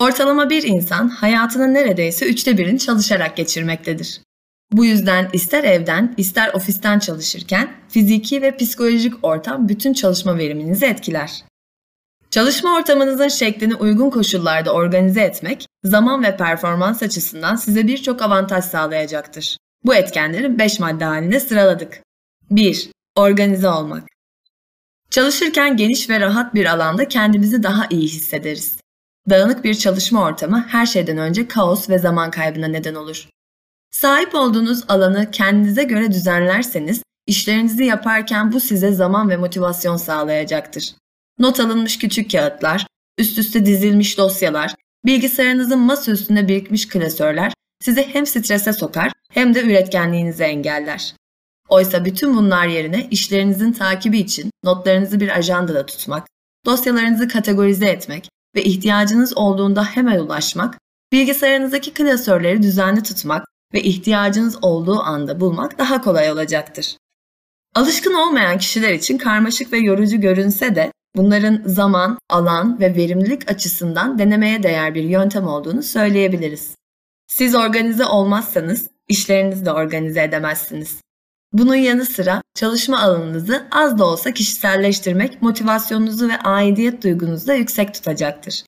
Ortalama bir insan hayatının neredeyse üçte birini çalışarak geçirmektedir. Bu yüzden ister evden ister ofisten çalışırken fiziki ve psikolojik ortam bütün çalışma veriminizi etkiler. Çalışma ortamınızın şeklini uygun koşullarda organize etmek, zaman ve performans açısından size birçok avantaj sağlayacaktır. Bu etkenleri 5 madde halinde sıraladık. 1. Organize olmak. Çalışırken geniş ve rahat bir alanda kendimizi daha iyi hissederiz. Dağınık bir çalışma ortamı her şeyden önce kaos ve zaman kaybına neden olur. Sahip olduğunuz alanı kendinize göre düzenlerseniz, işlerinizi yaparken bu size zaman ve motivasyon sağlayacaktır. Not alınmış küçük kağıtlar, üst üste dizilmiş dosyalar, bilgisayarınızın masa üstünde birikmiş klasörler sizi hem strese sokar hem de üretkenliğinizi engeller. Oysa bütün bunlar yerine işlerinizin takibi için notlarınızı bir ajandada tutmak, dosyalarınızı kategorize etmek ve ihtiyacınız olduğunda hemen ulaşmak, bilgisayarınızdaki klasörleri düzenli tutmak ve ihtiyacınız olduğu anda bulmak daha kolay olacaktır. Alışkın olmayan kişiler için karmaşık ve yorucu görünse de bunların zaman, alan ve verimlilik açısından denemeye değer bir yöntem olduğunu söyleyebiliriz. Siz organize olmazsanız işlerinizi de organize edemezsiniz. Bunun yanı sıra çalışma alanınızı az da olsa kişiselleştirmek motivasyonunuzu ve aidiyet duygunuzu da yüksek tutacaktır.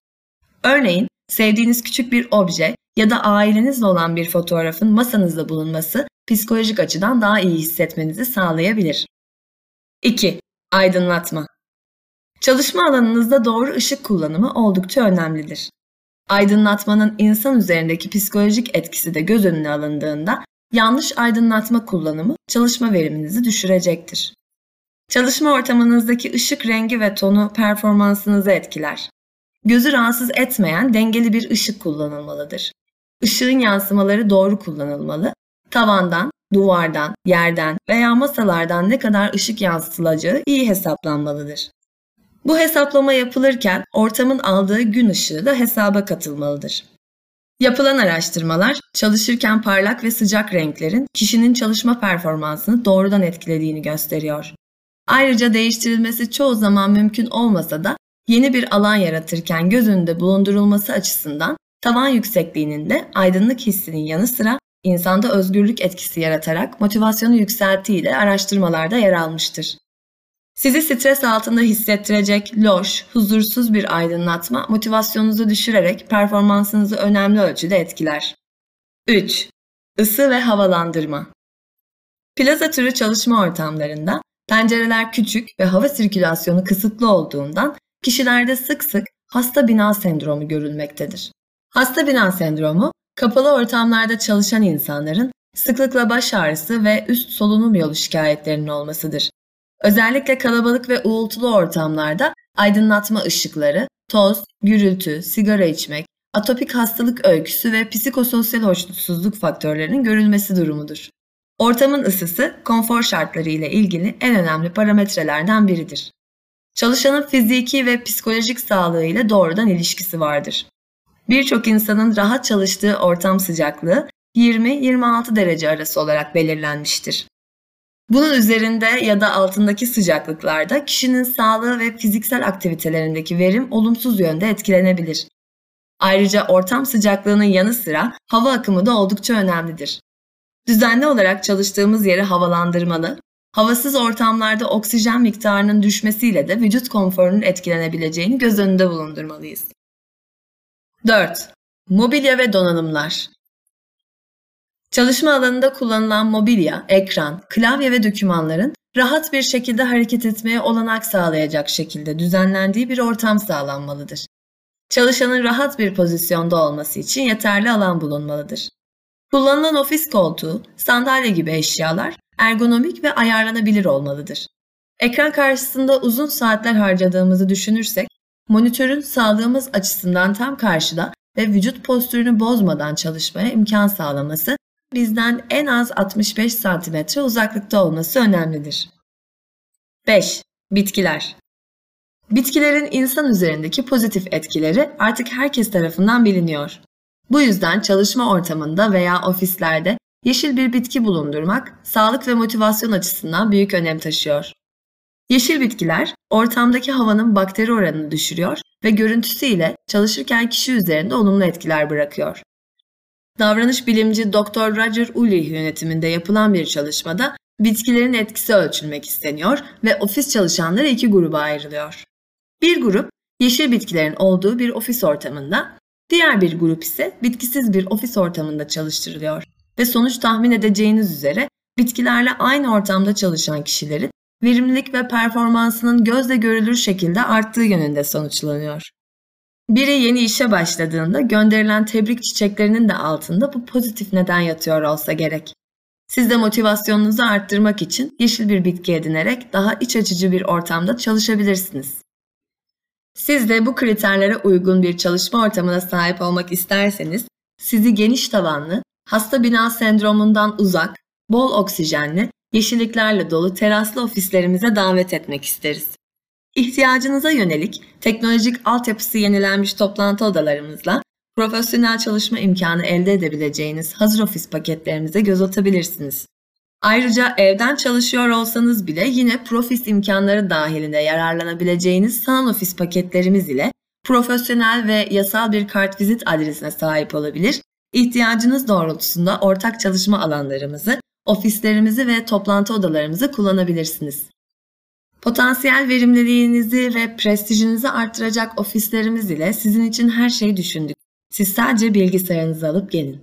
Örneğin sevdiğiniz küçük bir obje ya da ailenizle olan bir fotoğrafın masanızda bulunması psikolojik açıdan daha iyi hissetmenizi sağlayabilir. 2. Aydınlatma Çalışma alanınızda doğru ışık kullanımı oldukça önemlidir. Aydınlatmanın insan üzerindeki psikolojik etkisi de göz önüne alındığında yanlış aydınlatma kullanımı çalışma veriminizi düşürecektir. Çalışma ortamınızdaki ışık rengi ve tonu performansınızı etkiler. Gözü rahatsız etmeyen dengeli bir ışık kullanılmalıdır. Işığın yansımaları doğru kullanılmalı. Tavandan, duvardan, yerden veya masalardan ne kadar ışık yansıtılacağı iyi hesaplanmalıdır. Bu hesaplama yapılırken ortamın aldığı gün ışığı da hesaba katılmalıdır. Yapılan araştırmalar çalışırken parlak ve sıcak renklerin kişinin çalışma performansını doğrudan etkilediğini gösteriyor. Ayrıca değiştirilmesi çoğu zaman mümkün olmasa da yeni bir alan yaratırken göz önünde bulundurulması açısından tavan yüksekliğinin de aydınlık hissinin yanı sıra insanda özgürlük etkisi yaratarak motivasyonu yükselttiği de araştırmalarda yer almıştır. Sizi stres altında hissettirecek loş, huzursuz bir aydınlatma motivasyonunuzu düşürerek performansınızı önemli ölçüde etkiler. 3. Isı ve havalandırma Plaza türü çalışma ortamlarında pencereler küçük ve hava sirkülasyonu kısıtlı olduğundan kişilerde sık sık hasta bina sendromu görülmektedir. Hasta bina sendromu, kapalı ortamlarda çalışan insanların sıklıkla baş ağrısı ve üst solunum yolu şikayetlerinin olmasıdır. Özellikle kalabalık ve uğultulu ortamlarda aydınlatma ışıkları, toz, gürültü, sigara içmek, atopik hastalık öyküsü ve psikososyal hoşnutsuzluk faktörlerinin görülmesi durumudur. Ortamın ısısı konfor şartları ile ilgili en önemli parametrelerden biridir. Çalışanın fiziki ve psikolojik sağlığı ile doğrudan ilişkisi vardır. Birçok insanın rahat çalıştığı ortam sıcaklığı 20-26 derece arası olarak belirlenmiştir. Bunun üzerinde ya da altındaki sıcaklıklarda kişinin sağlığı ve fiziksel aktivitelerindeki verim olumsuz yönde etkilenebilir. Ayrıca ortam sıcaklığının yanı sıra hava akımı da oldukça önemlidir. Düzenli olarak çalıştığımız yeri havalandırmalı, havasız ortamlarda oksijen miktarının düşmesiyle de vücut konforunun etkilenebileceğini göz önünde bulundurmalıyız. 4. Mobilya ve donanımlar Çalışma alanında kullanılan mobilya, ekran, klavye ve dokümanların rahat bir şekilde hareket etmeye olanak sağlayacak şekilde düzenlendiği bir ortam sağlanmalıdır. Çalışanın rahat bir pozisyonda olması için yeterli alan bulunmalıdır. Kullanılan ofis koltuğu, sandalye gibi eşyalar ergonomik ve ayarlanabilir olmalıdır. Ekran karşısında uzun saatler harcadığımızı düşünürsek, monitörün sağlığımız açısından tam karşıda ve vücut postürünü bozmadan çalışmaya imkan sağlaması bizden en az 65 cm uzaklıkta olması önemlidir. 5. Bitkiler Bitkilerin insan üzerindeki pozitif etkileri artık herkes tarafından biliniyor. Bu yüzden çalışma ortamında veya ofislerde yeşil bir bitki bulundurmak sağlık ve motivasyon açısından büyük önem taşıyor. Yeşil bitkiler ortamdaki havanın bakteri oranını düşürüyor ve görüntüsüyle çalışırken kişi üzerinde olumlu etkiler bırakıyor. Davranış bilimci Dr. Roger Ulrich yönetiminde yapılan bir çalışmada bitkilerin etkisi ölçülmek isteniyor ve ofis çalışanları iki gruba ayrılıyor. Bir grup yeşil bitkilerin olduğu bir ofis ortamında, diğer bir grup ise bitkisiz bir ofis ortamında çalıştırılıyor ve sonuç tahmin edeceğiniz üzere bitkilerle aynı ortamda çalışan kişilerin verimlilik ve performansının gözle görülür şekilde arttığı yönünde sonuçlanıyor. Biri yeni işe başladığında gönderilen tebrik çiçeklerinin de altında bu pozitif neden yatıyor olsa gerek. Siz de motivasyonunuzu arttırmak için yeşil bir bitki edinerek daha iç açıcı bir ortamda çalışabilirsiniz. Siz de bu kriterlere uygun bir çalışma ortamına sahip olmak isterseniz, sizi geniş tavanlı, hasta bina sendromundan uzak, bol oksijenli, yeşilliklerle dolu teraslı ofislerimize davet etmek isteriz. İhtiyacınıza yönelik teknolojik altyapısı yenilenmiş toplantı odalarımızla profesyonel çalışma imkanı elde edebileceğiniz hazır ofis paketlerimize göz atabilirsiniz. Ayrıca evden çalışıyor olsanız bile yine Profis imkanları dahilinde yararlanabileceğiniz sanal ofis paketlerimiz ile profesyonel ve yasal bir kartvizit adresine sahip olabilir, ihtiyacınız doğrultusunda ortak çalışma alanlarımızı, ofislerimizi ve toplantı odalarımızı kullanabilirsiniz. Potansiyel verimliliğinizi ve prestijinizi artıracak ofislerimiz ile sizin için her şeyi düşündük. Siz sadece bilgisayarınızı alıp gelin.